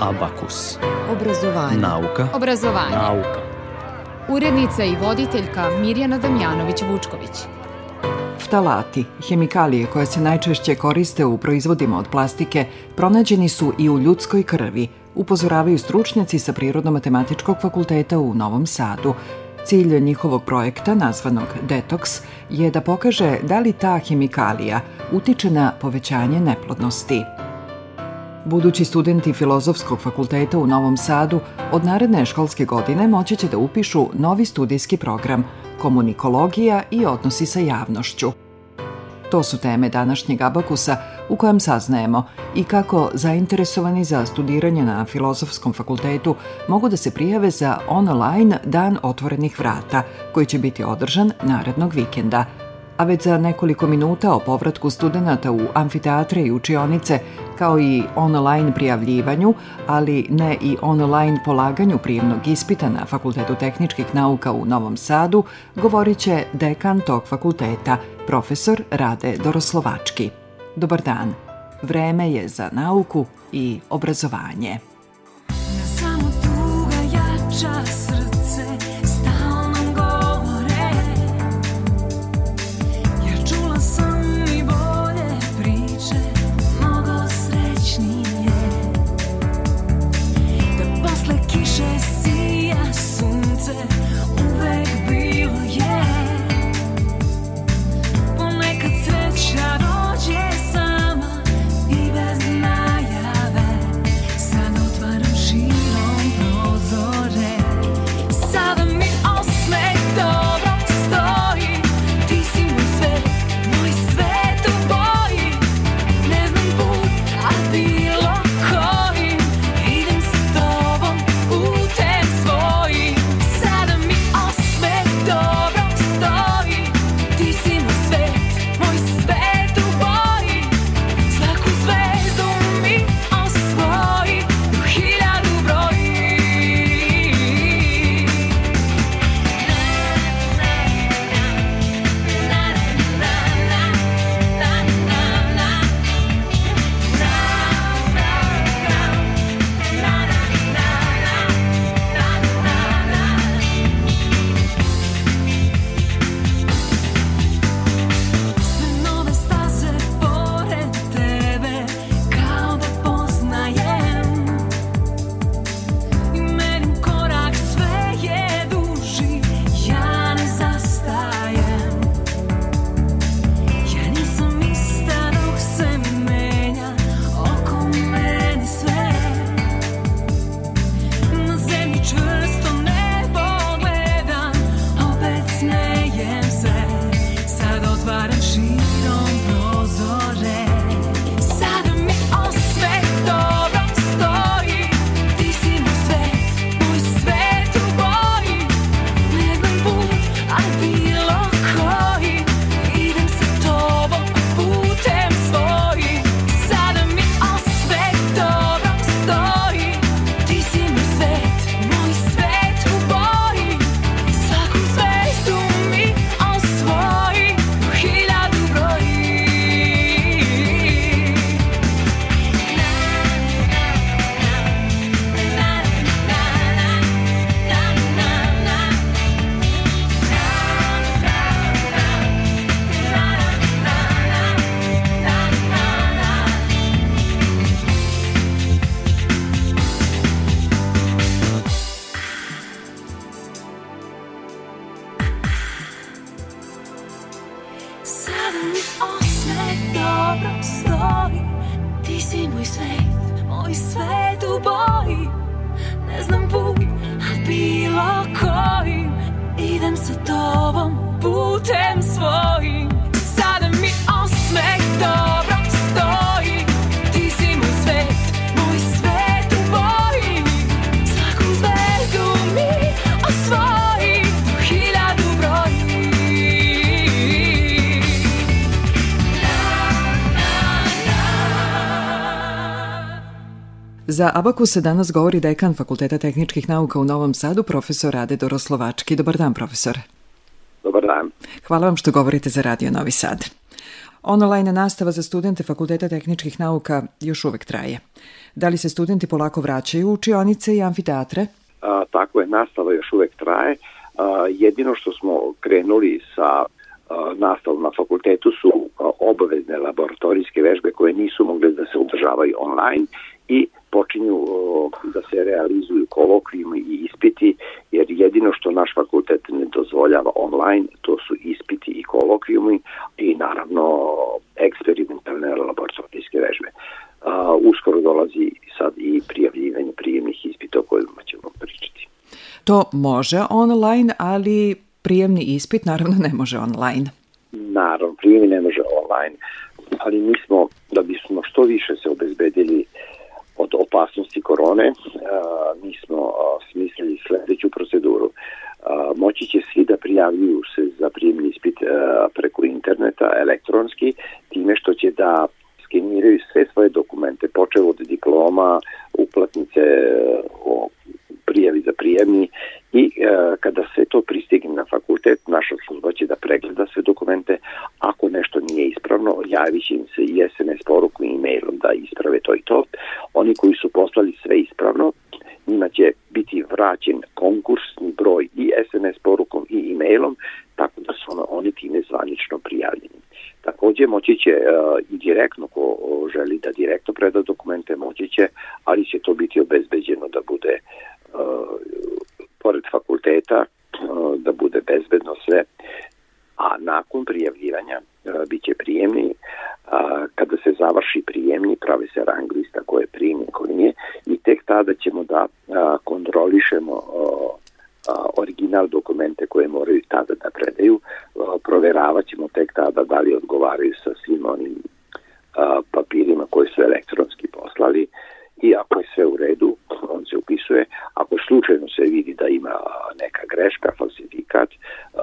Abakus. Obrazovanje. Nauka. Obrazovanje. Nauka. Urednica i voditeljka Mirjana Damjanović-Vučković. Ftalati, hemikalije koje se najčešće koriste u proizvodima od plastike, pronađeni su i u ljudskoj krvi, upozoravaju stručnjaci sa Prirodno-matematičkog fakulteta u Novom Sadu. Cilj njihovog projekta, nazvanog Detox, je da pokaže da li ta hemikalija utiče na povećanje neplodnosti. Budući studenti Filozofskog fakulteta u Novom Sadu od naredne školske godine moći će da upišu novi studijski program Komunikologija i odnosi sa javnošću. To su teme današnjeg abakusa u kojem saznajemo i kako zainteresovani za studiranje na Filozofskom fakultetu mogu da se prijave za online Dan otvorenih vrata, koji će biti održan narednog vikenda – a već za nekoliko minuta o povratku studenta u amfiteatre i učionice, kao i online prijavljivanju, ali ne i online polaganju prijemnog ispita na Fakultetu tehničkih nauka u Novom Sadu, govorit će dekan tog fakulteta, profesor Rade Doroslovački. Dobar dan. Vreme je za nauku i obrazovanje. Ne samo tuga jača srca, Za Abaku se danas govori dekan Fakulteta tehničkih nauka u Novom Sadu, profesor Rade Doroslovački. Dobar dan, profesor. Dobar dan. Hvala vam što govorite za Radio Novi Sad. Online nastava za studente Fakulteta tehničkih nauka još uvek traje. Da li se studenti polako vraćaju u učionice i amfiteatre? A, tako je, nastava još uvek traje. A, jedino što smo krenuli sa nastavom na fakultetu su obavezne laboratorijske vežbe koje nisu mogle da se održavaju online i počinju da se realizuju kolokvijumi i ispiti, jer jedino što naš fakultet ne dozvoljava online, to su ispiti i kolokvijumi i naravno eksperimentalne laboratorijske vežbe. A, uskoro dolazi sad i prijavljivanje prijemnih ispita o kojima ćemo pričati. To može online, ali prijemni ispit naravno ne može online. Naravno, prijemni ne može online, ali mi smo, da bismo što više se obezbedili uh, od opasnosti korone, mi smo smislili sledeću proceduru. Moći će svi da prijavljuju se za prijemni ispit preko interneta, elektronski, time što će da skeniraju sve svoje dokumente, počeo od diploma, uplatnice o prijavi za prijemni i e, kada sve to pristigne na fakultet, naša služba će da pregleda sve dokumente. Ako nešto nije ispravno, javit će im se i SMS poruku i e-mailom da isprave to i to. Oni koji su poslali sve ispravno, njima će biti vraćen konkursni broj i SMS porukom i e-mailom, tako da su oni time zvanično prijavljeni. Takođe moći će uh, direktno, ko želi da direktno preda dokumente, moći će, ali će to biti obezbeđeno da bude uh, pored fakulteta, uh, da bude bezbedno sve, a nakon prijavljivanja uh, bit će prijemni a, kada se završi prijemni, prave se rang lista koje primi, koje nije i tek tada ćemo da a, kontrolišemo a, original dokumente koje moraju tada da predaju, a, proveravat ćemo tek tada da li odgovaraju sa svim onim a, papirima koje su elektronski poslali, i ako je sve u redu, on se upisuje. Ako slučajno se vidi da ima neka greška, falsifikat,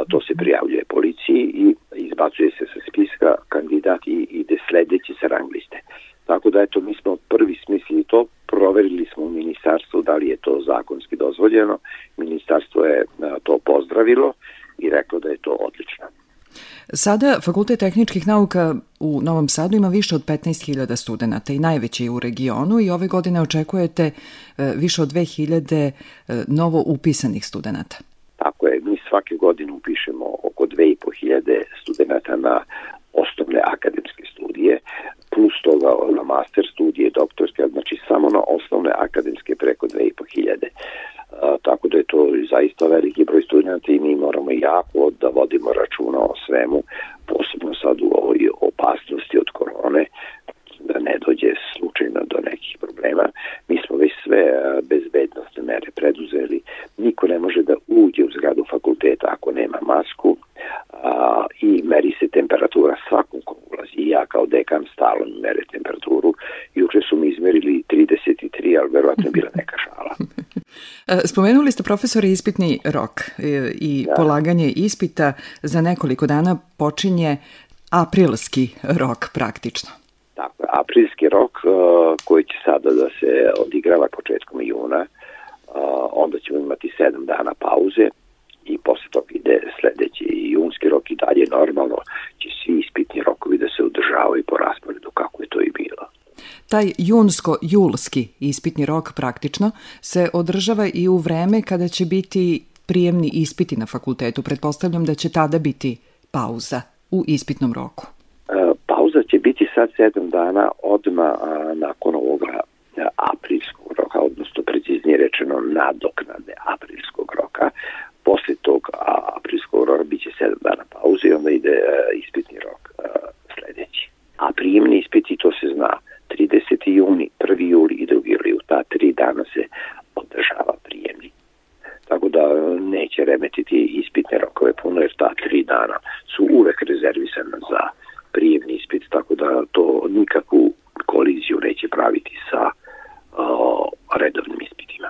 to se prijavljuje policiji i izbacuje se sa spiska kandidat i ide sledeći sa rang liste. Tako da, eto, mi smo prvi smislili to, proverili smo u ministarstvu da li je to zakonski dozvoljeno. Ministarstvo je e, to pozdravilo i reklo da je to odlično. Sada Fakultet tehničkih nauka u Novom Sadu ima više od 15.000 studenta i najveći je u regionu i ove godine očekujete e, više od 2.000 e, novo upisanih studenta. Tako je, mi svake godine upišemo oko 2.500 studenta na osnovne akademske studije, plus toga na master studije, doktorske, znači samo na osnovne akademske preko 2500. E, tako da je to zaista vodimo računa o svemu Spomenuli ste profesore ispitni rok e, i da. polaganje ispita za nekoliko dana počinje aprilski rok praktično. Tako, aprilski rok e, koji će sada da se odigrava početkom juna, e, onda ćemo imati sedam dana pauze i posle toga ide sledeći junski rok i dalje normalno će svi ispitni rokovi da se održavaju po rasporedu Taj junsko-julski ispitni rok praktično se održava i u vreme kada će biti prijemni ispiti na fakultetu. Pretpostavljam da će tada biti pauza u ispitnom roku. E, pauza će biti sad sedam dana odma nakon ovoga aprilskog roka, odnosno preciznije rečeno nadoknade aprilskog roka. Posle tog aprilskog roka biće sedam dana pauze i onda ide e, ispitni rok e, sledeći. A prijemni ispiti, to se zna, 30. juni, 1. juli i 2. juli, u ta tri dana se održava prijemni. Tako da e, neće remetiti ispitne rokove puno jer ta tri dana su uvek rezervisana za prijemni ispit, tako da to nikakvu koliziju neće praviti sa o, redovnim ispitima.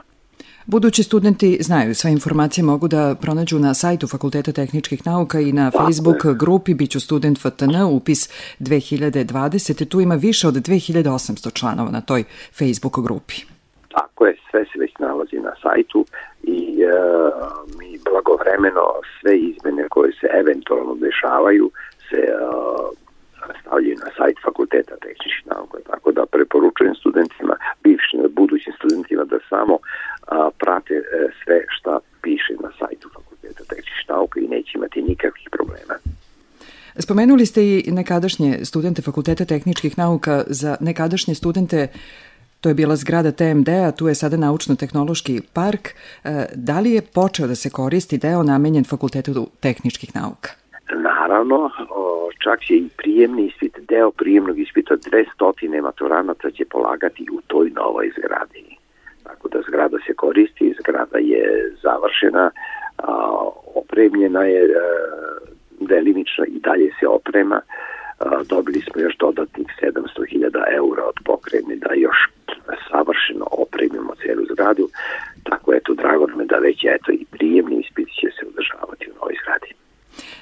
Budući studenti znaju, sve informacije mogu da pronađu na sajtu Fakulteta tehničkih nauka i na Facebook grupi Biću student FTN upis 2020. Tu ima više od 2800 članova na toj Facebook grupi. Tako je, sve se već nalazi na sajtu i e, mi blagovremeno sve izmene koje se eventualno dešavaju se e, Dakle, stavljaju na sajt fakulteta tehničkih nauka, tako da preporučujem studentima, bivšim, budućim studentima da samo a, prate e, sve šta piše na sajtu fakulteta tehničkih nauka i neće imati nikakvih problema. Spomenuli ste i nekadašnje studente Fakulteta tehničkih nauka. Za nekadašnje studente to je bila zgrada TMD-a, tu je sada naučno-tehnološki park. E, da li je počeo da se koristi deo namenjen Fakultetu tehničkih nauka? Naravno, čak je i prijemni ispit, deo prijemnog ispita 200 maturanata će polagati u toj novoj zgradi. Tako da zgrada se koristi, zgrada je završena, opremljena je e, delimično i dalje se oprema. Dobili smo još dodatnih 700.000 eura od pokrene da još savršeno opremimo celu zgradu. Tako eto, drago nam da već eto i prijemni ispit će se održavati u novoj zgradi.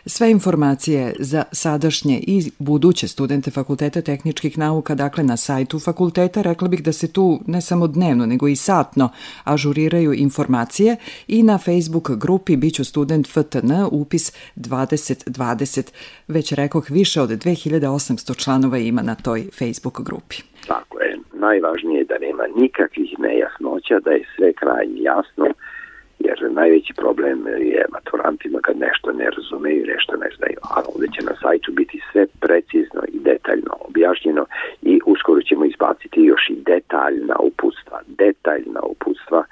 Sve informacije za sadašnje i buduće studente Fakulteta tehničkih nauka, dakle na sajtu fakulteta, rekla bih da se tu ne samo dnevno, nego i satno ažuriraju informacije i na Facebook grupi Biću student FTN upis 2020. Već rekoh, više od 2800 članova ima na toj Facebook grupi. Tako je, najvažnije je da nema nikakvih nejasnoća, da je sve krajnje jasno, jer najveći problem je maturantima kad nešto ne razumeju, nešto ne znaju, a ovdje će na sajtu biti sve precizno i detaljno objašnjeno i uskoro ćemo izbaciti još i detaljna uputstva, detaljna uputstva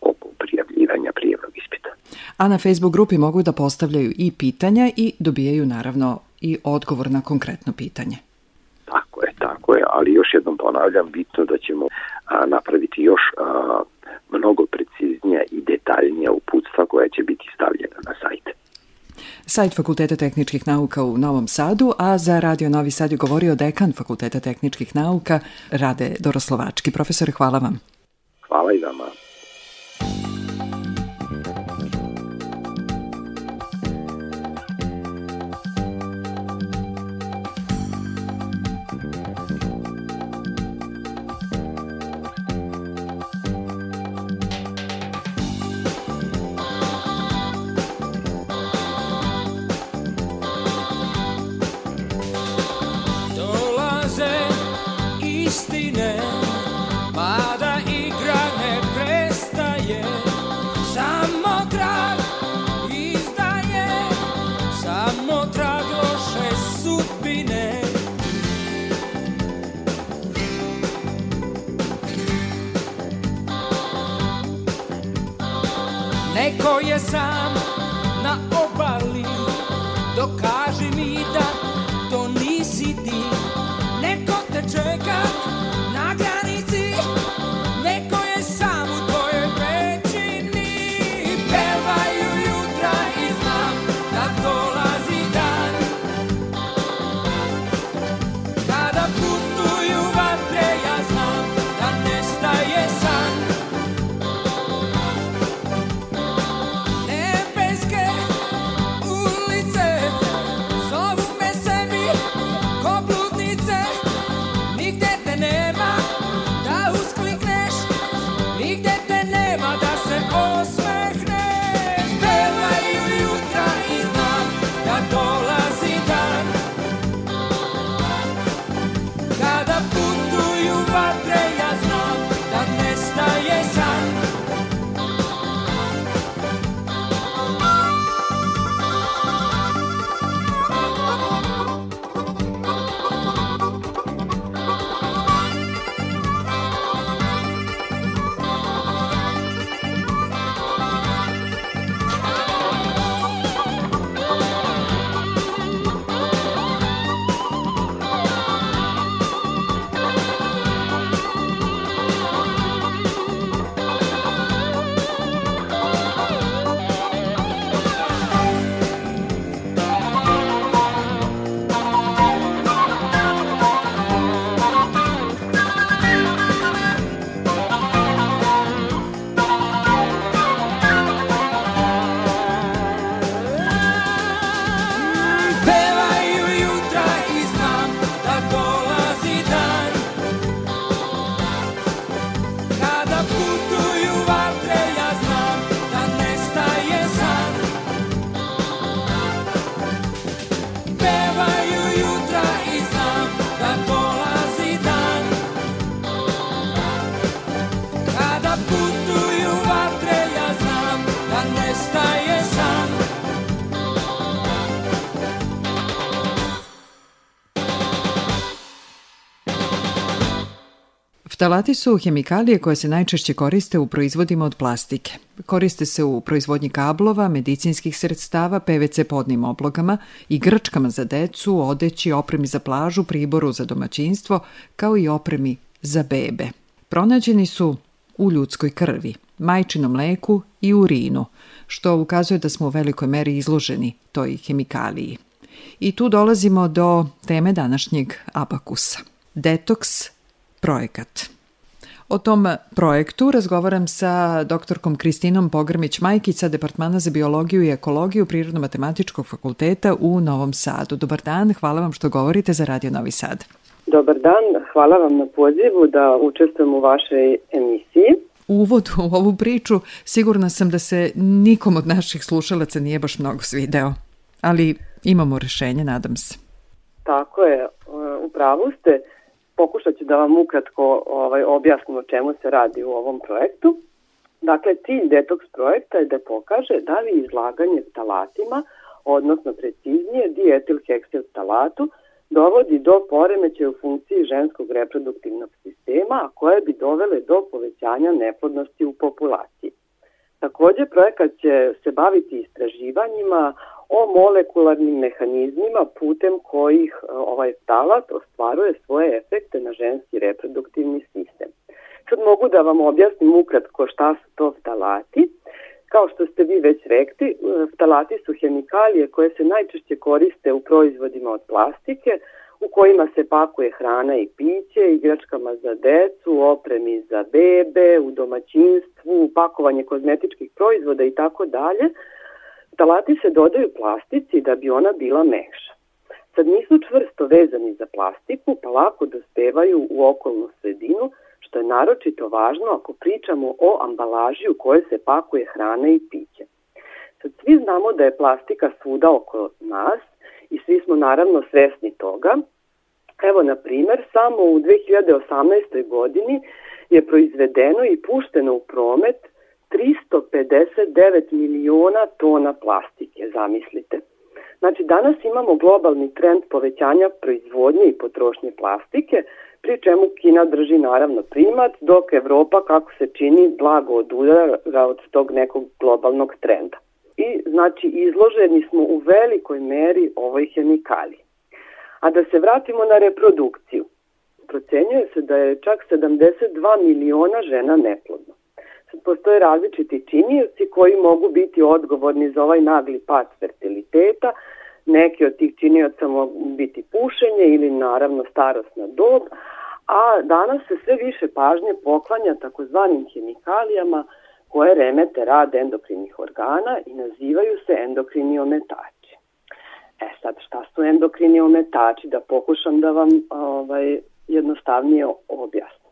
oko prijavljivanja prijemnog ispita. A na Facebook grupi mogu da postavljaju i pitanja i dobijaju naravno i odgovor na konkretno pitanje. Tako je, tako je, ali još jednom ponavljam, bitno da ćemo a, napraviti još a, mnogo preciznija i detaljnija uputstva koja će biti stavljena na sajt. Sajt Fakulteta tehničkih nauka u Novom Sadu, a za Radio Novi Sad je govorio dekan Fakulteta tehničkih nauka Rade Doroslovački. Profesor, hvala vam. Hvala i vama. Ftalati su hemikalije koje se najčešće koriste u proizvodima od plastike. Koriste se u proizvodnji kablova, medicinskih sredstava, PVC podnim oblogama, igračkama za decu, odeći, opremi za plažu, priboru za domaćinstvo, kao i opremi za bebe. Pronađeni su u ljudskoj krvi, majčinom mleku i urinu, što ukazuje da smo u velikoj meri izloženi toj hemikaliji. I tu dolazimo do teme današnjeg abakusa. Detoks projekat. O tom projektu razgovaram sa doktorkom Kristinom Pogrmić-Majkić sa Departmana za biologiju i ekologiju Prirodno-matematičkog fakulteta u Novom Sadu. Dobar dan, hvala vam što govorite za Radio Novi Sad. Dobar dan, hvala vam na pozivu da učestvujem u vašoj emisiji uvod u ovu priču, sigurna sam da se nikom od naših slušalaca nije baš mnogo svideo. Ali imamo rešenje, nadam se. Tako je, upravo ste pokušat ću da vam ukratko ovaj, objasnim o čemu se radi u ovom projektu. Dakle, cilj detox projekta je da pokaže da li izlaganje talatima, odnosno preciznije dietilhekstil talatu, dovodi do poremećaja u funkciji ženskog reproduktivnog sistema, a koje bi dovele do povećanja neplodnosti u populaciji. Takođe, projekat će se baviti istraživanjima o molekularnim mehanizmima putem kojih e, ovaj talat ostvaruje svoje efekte na ženski reproduktivni sistem. Sad mogu da vam objasnim ukratko šta su to ftalati. Kao što ste vi već rekli, ftalati e, su hemikalije koje se najčešće koriste u proizvodima od plastike, u kojima se pakuje hrana i piće, igračkama za decu, opremi za bebe, u domaćinstvu, pakovanje kozmetičkih proizvoda i tako dalje, Talati se dodaju plastici da bi ona bila mekša. Sad nisu čvrsto vezani za plastiku, pa lako dospevaju u okolnu sredinu, što je naročito važno ako pričamo o ambalaži u kojoj se pakuje hrana i piće. Sad svi znamo da je plastika svuda oko nas i svi smo naravno svesni toga. Evo, na primer, samo u 2018. godini je proizvedeno i pušteno u promet 359 miliona tona plastike, zamislite. Znači, danas imamo globalni trend povećanja proizvodnje i potrošnje plastike, pri čemu Kina drži naravno primat, dok Evropa, kako se čini, blago odudara od tog nekog globalnog trenda. I, znači, izloženi smo u velikoj meri ovoj hemikaliji. A da se vratimo na reprodukciju. Procenjuje se da je čak 72 miliona žena neplodno postoje različiti činioci koji mogu biti odgovorni za ovaj nagli pad fertiliteta. Neki od tih činioca mogu biti pušenje ili naravno starostna dob, a danas se sve više pažnje poklanja takozvanim hemikalijama koje remete rad endokrinih organa i nazivaju se endokrini ometači. E sad, šta su endokrini ometači? Da pokušam da vam ovaj, jednostavnije objasnim.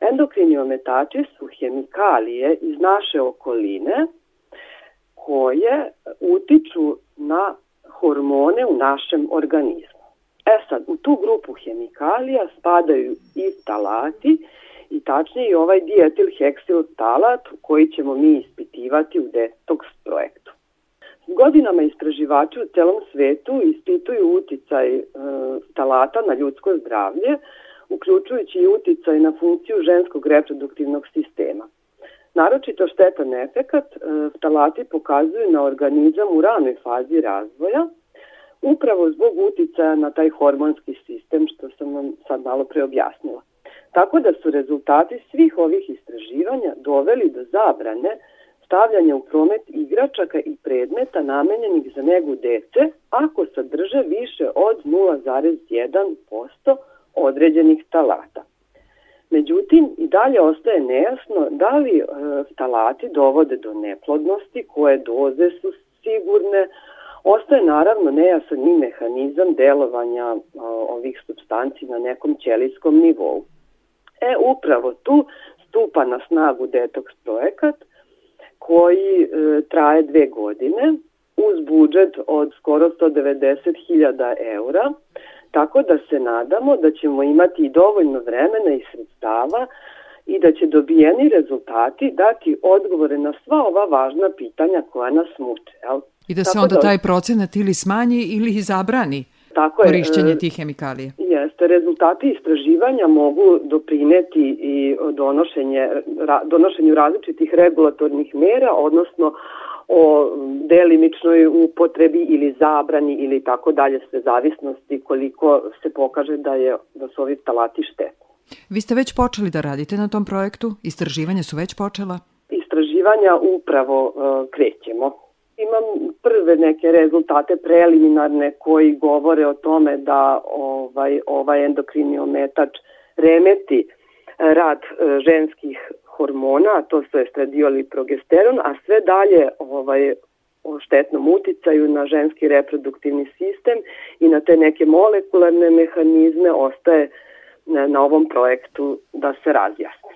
Endokrini ometači su hemikalije iz naše okoline koje utiču na hormone u našem organizmu. E sad, u tu grupu hemikalija spadaju i talati i tačnije i ovaj dietilheksil talat koji ćemo mi ispitivati u detox projektu. Godinama istraživači u celom svetu ispituju uticaj e, talata na ljudsko zdravlje, uključujući i uticaj na funkciju ženskog reproduktivnog sistema. Naročito štetan efekat ftalati e, pokazuju na organizam u ranoj fazi razvoja, upravo zbog uticaja na taj hormonski sistem što sam vam sad malo pre objasnila. Tako da su rezultati svih ovih istraživanja doveli do zabrane stavljanja u promet igračaka i predmeta namenjenih za negu dece ako sadrže više od 0,1% određenih talata. Međutim, i dalje ostaje nejasno da li e, talati dovode do neplodnosti, koje doze su sigurne, Ostaje naravno nejasan i mehanizam delovanja e, ovih substanci na nekom ćelijskom nivou. E, upravo tu stupa na snagu detoks projekat koji e, traje dve godine uz budžet od skoro 190.000 eura Tako da se nadamo da ćemo imati dovoljno vremena i sredstava i da će dobijeni rezultati dati odgovore na sva ova važna pitanja koja nas muče. Jel? I da se Tako onda da... taj procenat ili smanji ili zabrani Tako je, korišćenje e, tih hemikalije. Jeste, rezultati istraživanja mogu doprineti i donošenje, ra, donošenju različitih regulatornih mera, odnosno o delimičnoj upotrebi ili zabrani ili tako dalje sve zavisnosti koliko se pokaže da je da su ovi talati štetni. Vi ste već počeli da radite na tom projektu? Istraživanja su već počela? Istraživanja upravo uh, krećemo imam prve neke rezultate preliminarne koji govore o tome da ovaj, ovaj endokrini ometač remeti eh, rad eh, ženskih hormona, a to su estradiol i progesteron, a sve dalje ovaj, o štetnom uticaju na ženski reproduktivni sistem i na te neke molekularne mehanizme ostaje eh, na ovom projektu da se razjasni.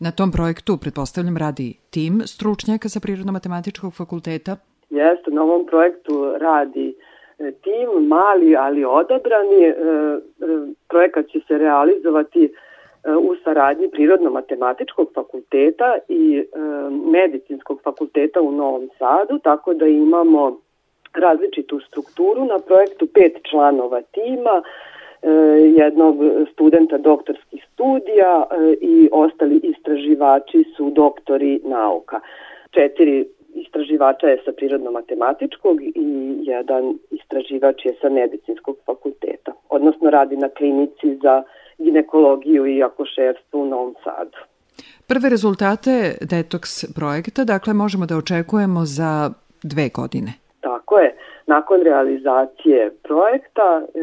Na tom projektu, pretpostavljam, radi tim stručnjaka sa Prirodno-matematičkog fakulteta Jeste, na ovom projektu radi e, tim, mali ali odabrani. E, e, projekat će se realizovati u saradnji Prirodno-matematičkog fakulteta i Medicinskog fakulteta u Novom Sadu, tako da imamo različitu strukturu na projektu pet članova tima, jednog studenta doktorskih studija i ostali istraživači su doktori nauka. Četiri istraživača je sa prirodno-matematičkog i jedan istraživač je sa medicinskog fakulteta, odnosno radi na klinici za ginekologiju i akušerstvo u Novom Sadu. Prve rezultate Detox projekta, dakle, možemo da očekujemo za dve godine. Tako je. Nakon realizacije projekta e,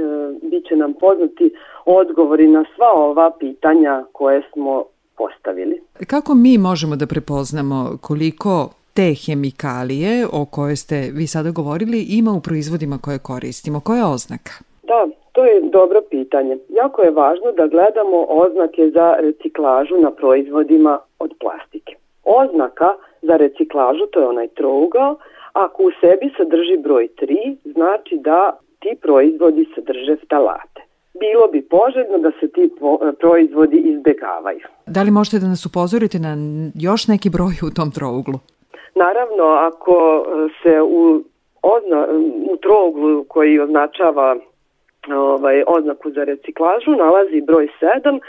bit će nam poznati odgovori na sva ova pitanja koje smo postavili. Kako mi možemo da prepoznamo koliko te hemikalije o koje ste vi sada govorili ima u proizvodima koje koristimo? Koja je oznaka? Da, to je dobro pitanje. Jako je važno da gledamo oznake za reciklažu na proizvodima od plastike. Oznaka za reciklažu to je onaj trougao, ako u sebi sadrži broj 3, znači da ti proizvodi sadrže ftalate. Bilo bi poželjno da se ti proizvodi izbegavaju. Da li možete da nas upozorite na još neki broj u tom trouglu? Naravno, ako eh, se u, ozna, u troglu koji označava ovaj, oznaku za reciklažu nalazi broj 7,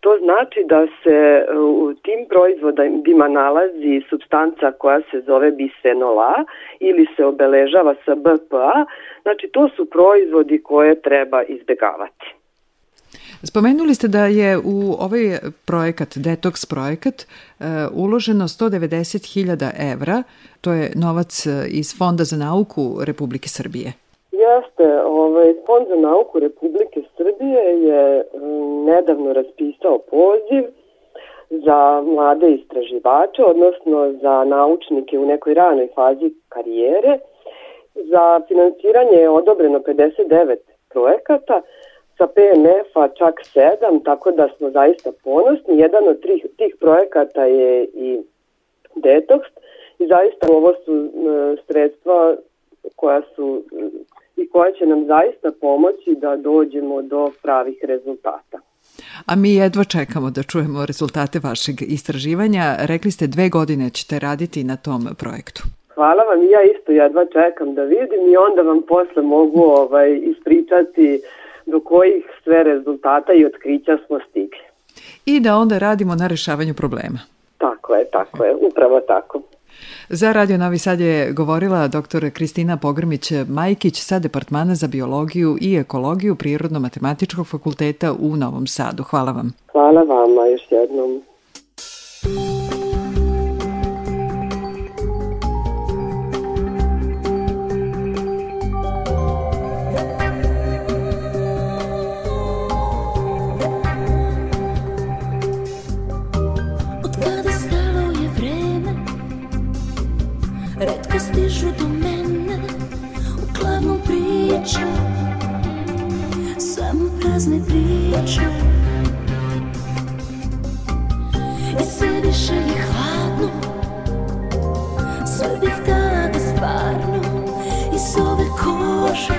to znači da se eh, u tim proizvodima nalazi substanca koja se zove bisfenol A ili se obeležava sa BPA, znači to su proizvodi koje treba izbegavati. Spomenuli ste da je u ovaj projekat, Detox projekat, e, uloženo 190.000 evra, to je novac e, iz Fonda za nauku Republike Srbije. Jeste, ovaj, Fond za nauku Republike Srbije je e, nedavno raspisao poziv za mlade istraživače, odnosno za naučnike u nekoj ranoj fazi karijere. Za finansiranje je odobreno 59 projekata, sa PMF-a čak sedam, tako da smo zaista ponosni. Jedan od trih, tih projekata je i detoks i zaista ovo su e, sredstva koja su e, i koja će nam zaista pomoći da dođemo do pravih rezultata. A mi jedva čekamo da čujemo rezultate vašeg istraživanja. Rekli ste dve godine ćete raditi na tom projektu. Hvala vam, ja isto jedva čekam da vidim i onda vam posle mogu ovaj, ispričati uh, do kojih sve rezultata i otkrića smo stigli. I da onda radimo na rešavanju problema. Tako je, tako je, upravo tako. Za Radio Novi Sad je govorila dr. Kristina Pogrmić-Majkić sa Departmana za biologiju i ekologiju Prirodno-matematičkog fakulteta u Novom Sadu. Hvala vam. Hvala vama još jednom. se do mene uglavnom priča Samo prazne priče I sve više je hladno Sve bih tada stvarno Iz ove kože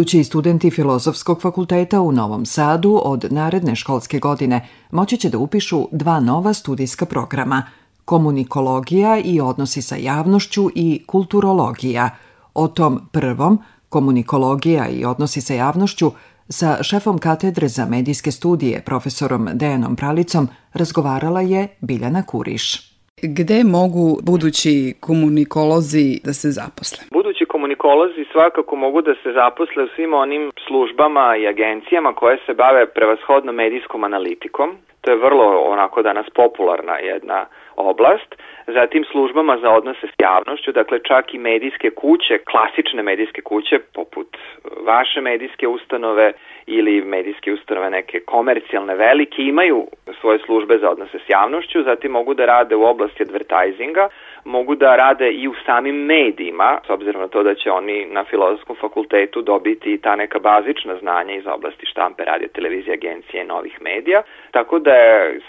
nagradu studenti Filozofskog fakulteta u Novom Sadu od naredne školske godine moći će da upišu dva nova studijska programa – komunikologija i odnosi sa javnošću i kulturologija. O tom prvom, komunikologija i odnosi sa javnošću, sa šefom katedre za medijske studije, profesorom Dejanom Pralicom, razgovarala je Biljana Kuriš. Gde mogu budući komunikolozi da se zaposle? Budući komunikolozi svakako mogu da se zaposle u svim onim službama i agencijama koje se bave prevashodno medijskom analitikom. To je vrlo onako danas popularna jedna oblast. Zatim službama za odnose s javnošću, dakle čak i medijske kuće, klasične medijske kuće poput e, vaše medijske ustanove ili medijske ustanove neke komercijalne velike imaju svoje službe za odnose s javnošću, zatim mogu da rade u oblasti advertisinga, mogu da rade i u samim medijima, s obzirom na to da će oni na filozofskom fakultetu dobiti ta neka bazična znanja iz oblasti štampe, radio, televizije, agencije, novih medija, tako da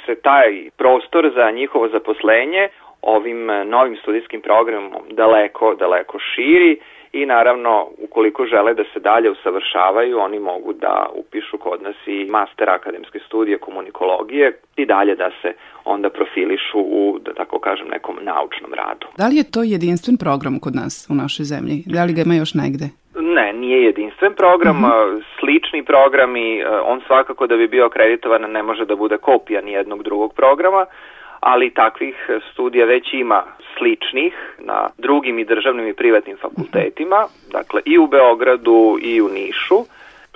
se taj prostor za njihovo zaposlenje ovim novim studijskim programom daleko, daleko širi i naravno ukoliko žele da se dalje usavršavaju oni mogu da upišu kod nas i master akademske studije komunikologije i dalje da se onda profilišu u, da tako kažem, nekom naučnom radu. Da li je to jedinstven program kod nas u našoj zemlji? Da li ga ima još negde? Ne, nije jedinstven program, mm -hmm. slični programi, eh, on svakako da bi bio akreditovan ne može da bude kopija nijednog drugog programa, ali takvih eh, studija već ima sličnih na drugim i državnim i privatnim fakultetima, dakle i u Beogradu i u Nišu,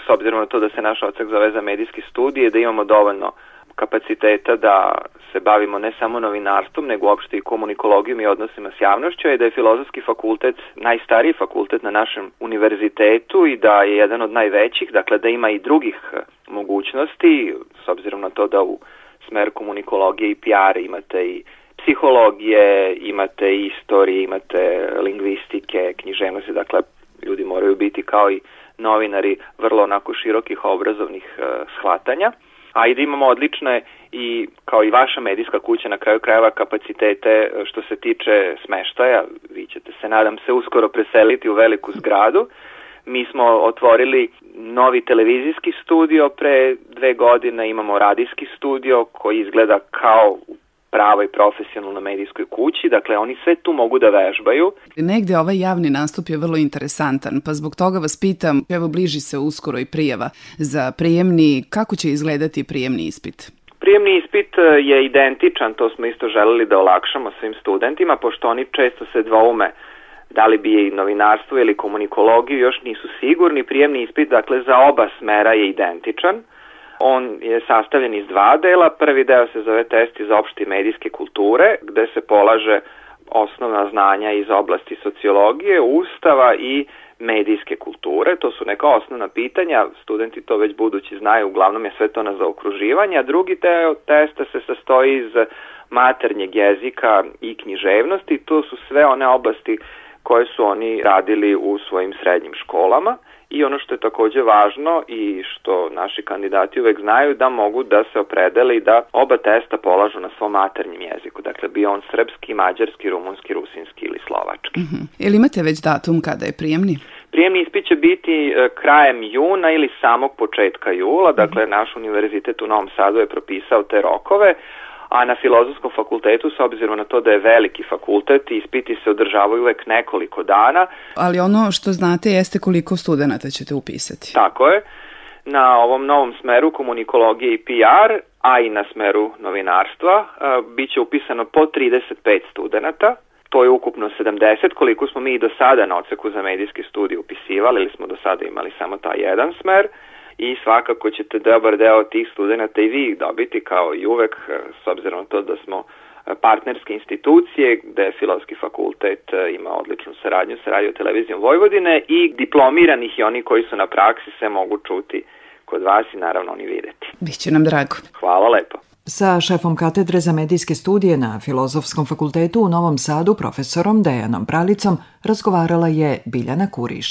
s obzirom na to da se naš ocek zove za medijski studije, da imamo dovoljno kapaciteta da se bavimo ne samo novinarstvom, nego uopšte i komunikologijom i odnosima s javnošću, je da je Filozofski fakultet najstariji fakultet na našem univerzitetu i da je jedan od najvećih, dakle da ima i drugih eh, mogućnosti, s obzirom na to da u smer komunikologije i PR, imate i psihologije, imate i istorije, imate lingvistike, književnosti, dakle ljudi moraju biti kao i novinari vrlo onako širokih obrazovnih uh, shvatanja. A i da imamo odlične i kao i vaša medijska kuća na kraju krajeva kapacitete e, što se tiče smeštaja, vi ćete se nadam se uskoro preseliti u veliku zgradu. Mi smo otvorili novi televizijski studio pre dve godine, imamo radijski studio koji izgleda kao pravoj profesionalnoj medijskoj kući, dakle oni sve tu mogu da vežbaju. Negde ovaj javni nastup je vrlo interesantan, pa zbog toga vas pitam, evo bliži se uskoro i prijava za prijemni, kako će izgledati prijemni ispit? Prijemni ispit e, je identičan, to smo isto želeli da olakšamo svim studentima, pošto oni često se dvoume uh, da li bi i novinarstvo ili komunikologiju još nisu sigurni. Prijemni ispit dakle za oba smera je identičan. On je sastavljen iz dva dela. Prvi deo se zove test iz opšte medijske kulture gde se polaže osnovna znanja iz oblasti sociologije, ustava i medijske kulture. To su neka osnovna pitanja, studenti to već budući znaju, uglavnom je sve to na zaokruživanje. A drugi deo testa se sastoji iz maternjeg jezika i književnosti. To su sve one oblasti koje su oni radili u svojim srednjim školama i ono što je takođe važno i što naši kandidati uvek znaju da mogu da se opredele i da oba testa polažu na svom maternjem jeziku, dakle bi on srpski, mađarski, rumunski, rusinski ili slovački. Mm -hmm. Ili imate već datum kada je prijemni? Prijemni ispit će biti e, krajem juna ili samog početka jula, mhm. dakle naš univerzitet u Novom Sadu je propisao te rokove, a na Filozofskom fakultetu, s obzirom na to da je veliki fakultet, ispiti se održavaju uvek nekoliko dana. Ali ono što znate jeste koliko studenta ćete upisati. Tako je. Na ovom novom smeru komunikologije i PR, a i na smeru novinarstva, e, biće upisano po 35 studenta to je ukupno 70, koliko smo mi i do sada na oceku za medijski studij upisivali, ili smo do sada imali samo taj jedan smer i svakako ćete dobar deo tih studenta i vi dobiti kao i uvek eh, s obzirom na to da smo eh, partnerske institucije gde Filozofski fakultet eh, ima odličnu saradnju sa radio televizijom Vojvodine i diplomiranih i oni koji su na praksi se mogu čuti kod vas i naravno oni videti. Biće nam drago. Hvala lepo. Sa šefom katedre za medijske studije na Filozofskom fakultetu u Novom Sadu, profesorom Dejanom Pralicom, razgovarala je Biljana Kuriš.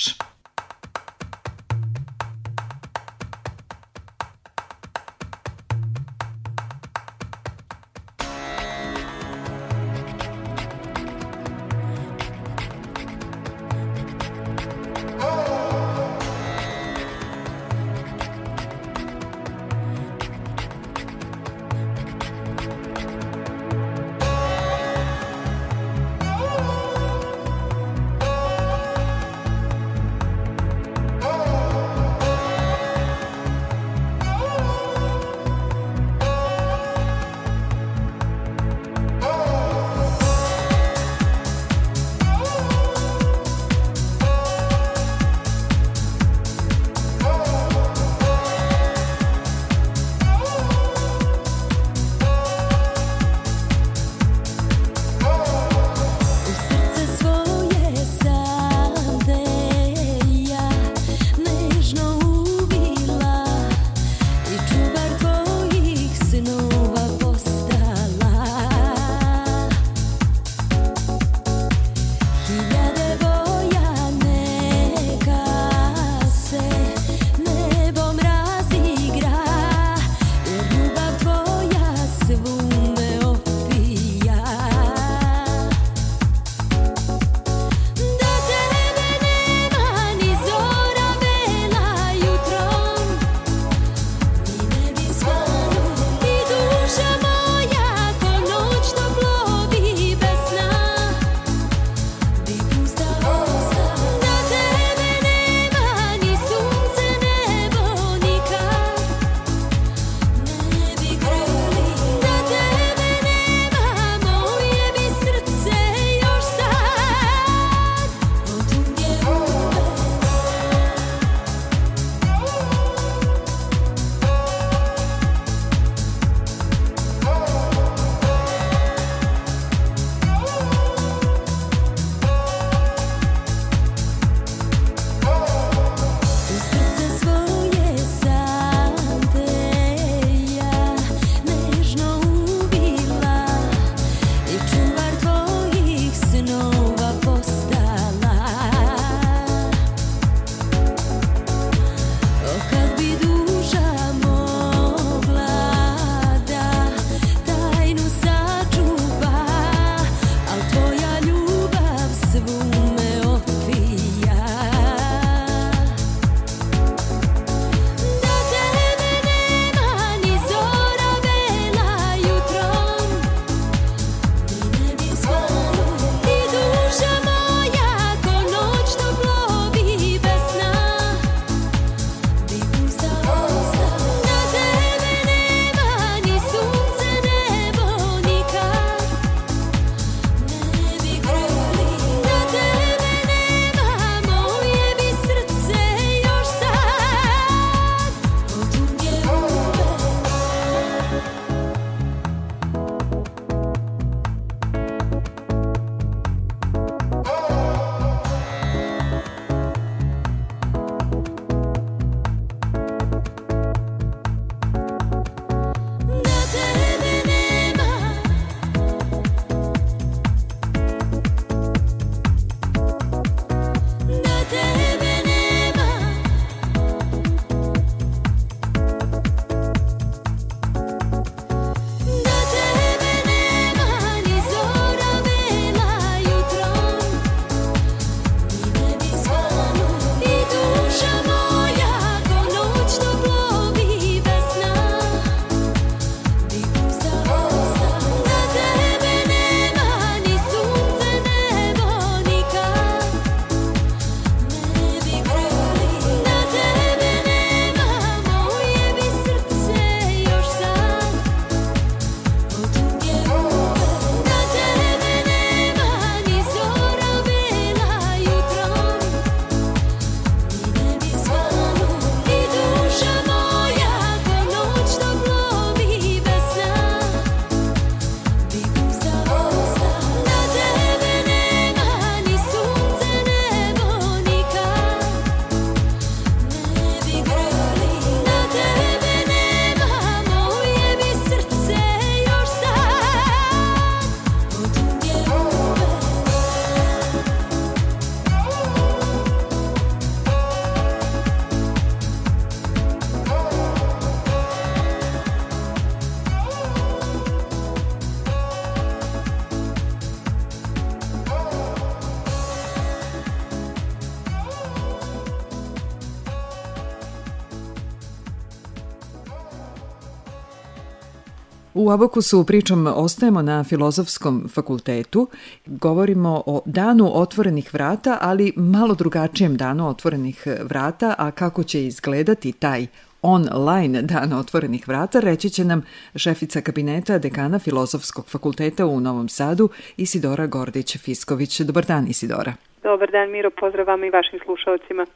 U Abakusu pričom ostajemo na Filozofskom fakultetu. Govorimo o danu otvorenih vrata, ali malo drugačijem danu otvorenih e, vrata, a kako će izgledati taj online dan otvorenih vrata reći će nam šefica kabineta dekana Filozofskog fakulteta u Novom Sadu Isidora Gordić-Fisković. Dobar dan Isidora. Dobar dan Miro, pozdrav vama i vašim slušalcima.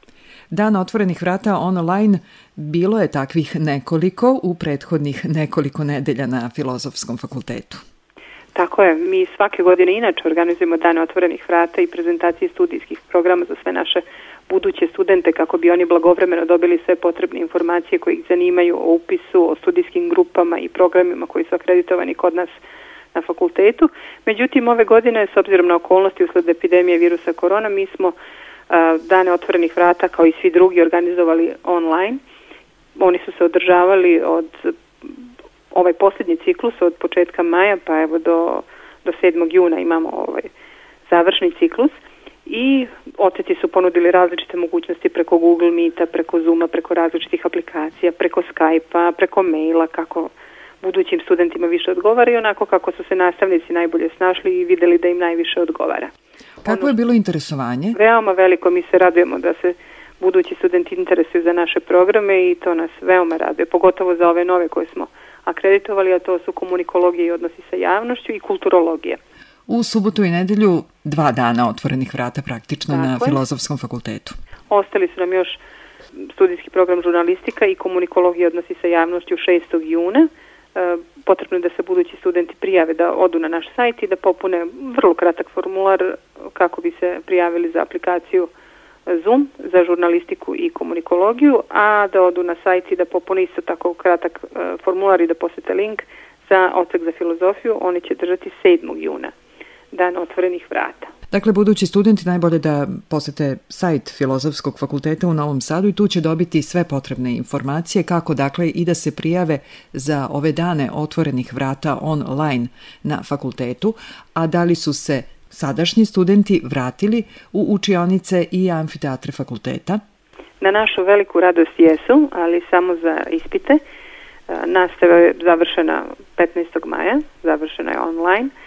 Dana otvorenih vrata online bilo je takvih nekoliko u prethodnih nekoliko nedelja na Filozofskom fakultetu. Tako je, mi svake godine inače organizujemo dane otvorenih vrata i prezentacije studijskih programa za sve naše buduće studente kako bi oni blagovremeno dobili sve potrebne informacije koje ih zanimaju o upisu, o studijskim grupama i programima koji su akreditovani kod nas na fakultetu. Međutim, ove godine, s obzirom na okolnosti usled epidemije virusa korona, mi smo dane otvorenih vrata kao i svi drugi organizovali online. Oni su se održavali od ovaj posljednji ciklus od početka maja pa evo do, do 7. juna imamo ovaj završni ciklus i oteci su ponudili različite mogućnosti preko Google Meet-a, preko Zoom-a, preko različitih aplikacija, preko Skype-a, preko maila, kako budućim studentima više odgovara i onako kako su se nastavnici najbolje snašli i videli da im najviše odgovara. Kako ono, je bilo interesovanje? Veoma veliko, mi se radujemo da se budući studenti interesuju za naše programe i to nas veoma raduje, pogotovo za ove nove koje smo akreditovali, a to su komunikologije i odnosi sa javnošću i kulturologije. U subotu i nedelju dva dana otvorenih vrata praktično Tako na je. Filozofskom fakultetu. Ostali su nam još studijski program žurnalistika i komunikologije odnosi sa javnošću 6. juna. E, potrebno je da se budući studenti prijave da odu na naš sajt i da popune vrlo kratak formular kako bi se prijavili za aplikaciju e, Zoom za žurnalistiku i komunikologiju, a da odu na sajt i da popune isto tako kratak e, formular i da posete link za odsek za filozofiju, oni će držati 7. juna dan otvorenih vrata. Dakle, budući studenti najbolje da posete sajt Filozofskog fakulteta u Novom Sadu i tu će dobiti sve potrebne informacije kako dakle i da se prijave za ove dane otvorenih vrata online na fakultetu, a da li su se sadašnji studenti vratili u učionice i amfiteatre fakulteta? Na našu veliku radost jesu, ali samo za ispite. Nastava je završena 15. maja, završena je online –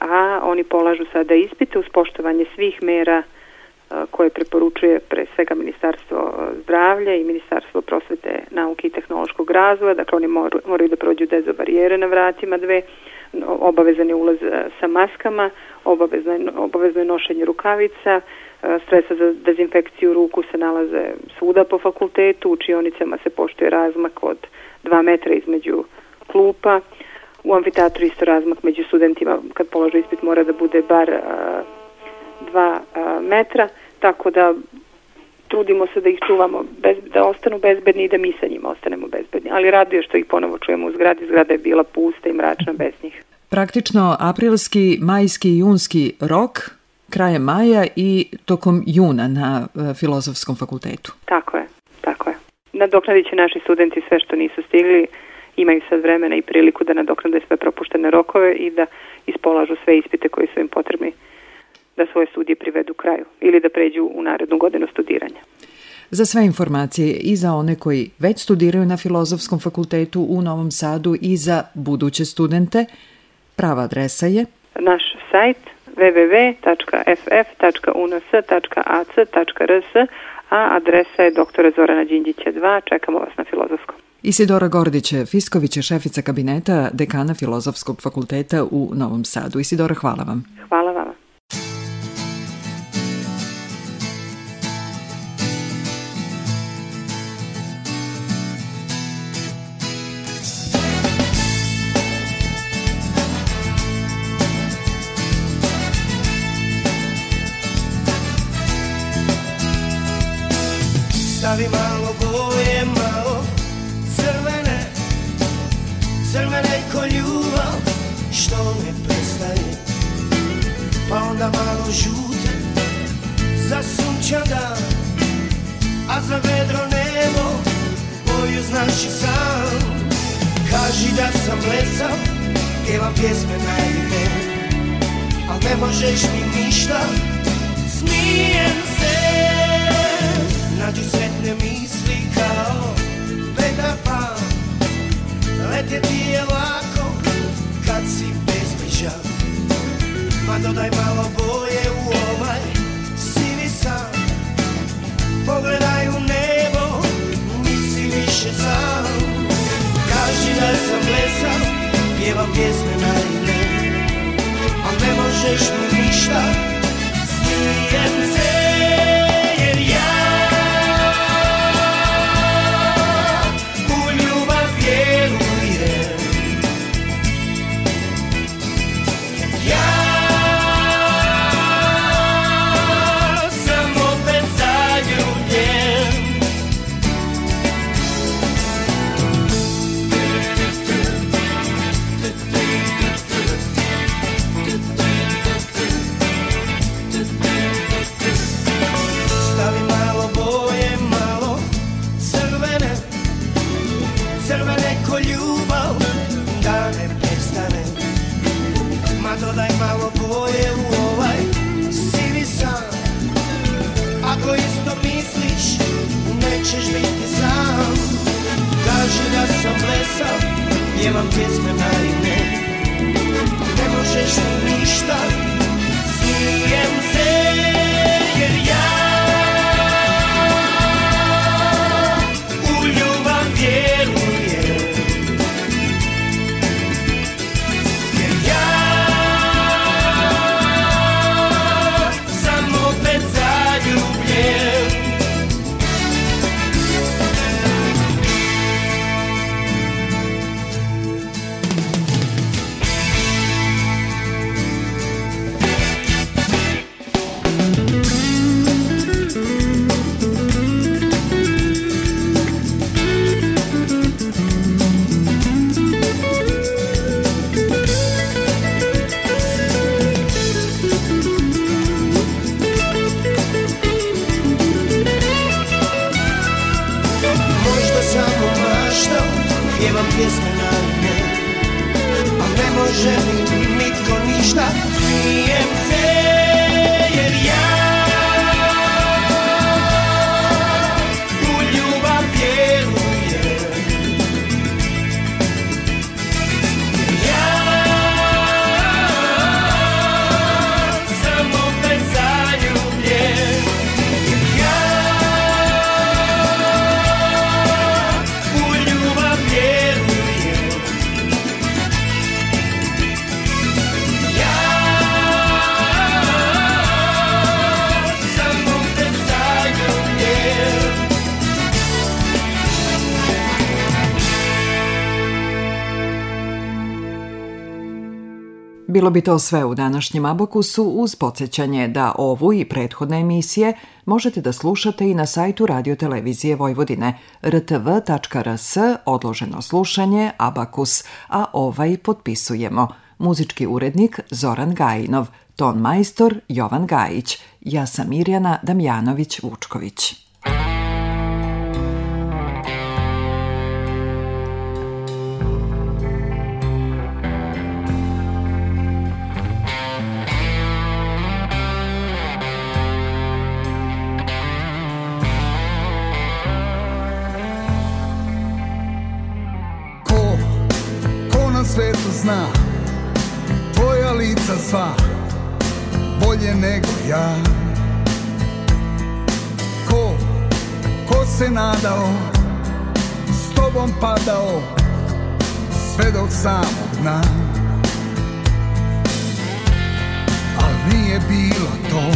a oni polažu sada ispite uz poštovanje svih mera e, koje preporučuje pre svega Ministarstvo zdravlja i Ministarstvo prosvete, nauke i tehnološkog razvoja. Dakle, oni moru, moraju da prođu dezo barijere na vratima dve, obavezan je ulaz e, sa maskama, obavezno je, obavezno je nošenje rukavica, e, sredstva za dezinfekciju ruku se nalaze svuda po fakultetu, u čionicama se poštuje razmak od 2 metra između klupa, U amfiteatru isto razmak među studentima kad polažu ispit mora da bude bar a, dva a, metra, tako da trudimo se da ih čuvamo, bez, da ostanu bezbedni i da mi sa njima ostanemo bezbedni. Ali raduje što ih ponovo čujemo u zgradi, zgrada je bila pusta i mračna bez njih. Praktično aprilski, majski i junski rok, krajem maja i tokom juna na e, Filozofskom fakultetu. Tako je, tako je. Nadoknadit će naši studenti sve što nisu stigli, imaju sad vremena i priliku da nadoknade sve propuštene rokove i da ispolažu sve ispite koji su im potrebni da svoje studije privedu kraju ili da pređu u narednu godinu studiranja. Za sve informacije i za one koji već studiraju na Filozofskom fakultetu u Novom Sadu i za buduće studente, prava adresa je naš sajt www.ff.uns.ac.rs, a adresa je doktora Zorana Đinđića 2, čekamo vas na Filozofskom. Isidora Gordiće, Fisković je šefica kabineta dekana Filozofskog fakulteta u Novom Sadu. Isidora, hvala vam. Hvala vam. each other A za vedro nebo Boju znaš i sam Kaži da sam blesav Pjevam pjesme na ime Al ne možeš mi ništa Smijem se Nađu sretne misli kao Beda pa Letjeti je lako Kad si bez bliža Ma dodaj malo bolje Pogledaj u nebo, nisi više sam Kaži da sam blesav, pjevam pjesme na ime A ne možeš mi ništa, smijem se me. Bilo bi to sve u današnjem Abakusu uz podsjećanje da ovu i prethodne emisije možete da slušate i na sajtu Radio Televizije Vojvodine rtv.rs odloženo slušanje Abakus, a ovaj potpisujemo. Muzički urednik Zoran Gajinov, ton majstor Jovan Gajić, ja sam Mirjana Damjanović-Vučković. sna Tvoja lica sva Bolje nego ja Ko, ko se nadao S tobom padao Sve dok samog dna Al nije bilo to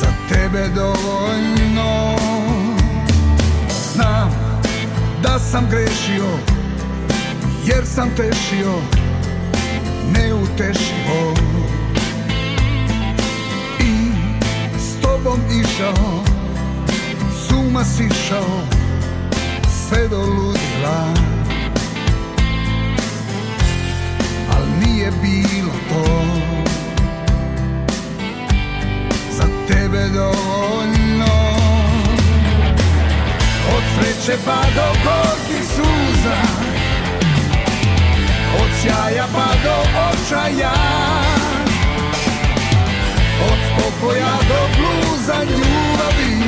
Za tebe dovoljno Znam da sam grešio jer sam tešio neutešivo i s tobom išao suma sišao sve do ludila al nije bilo to za tebe dovoljno od sreće pa do gorkih suza Od sjaja pa do očaja Od spokoja do bluza ljubavi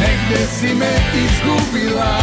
Negde si me izgubila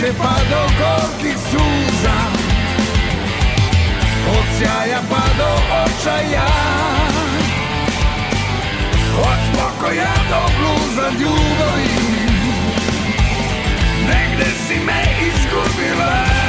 noće pa do gorkih suza Od sjaja pa do očaja Od spokoja do bluza ljubavi Negde si me izgubila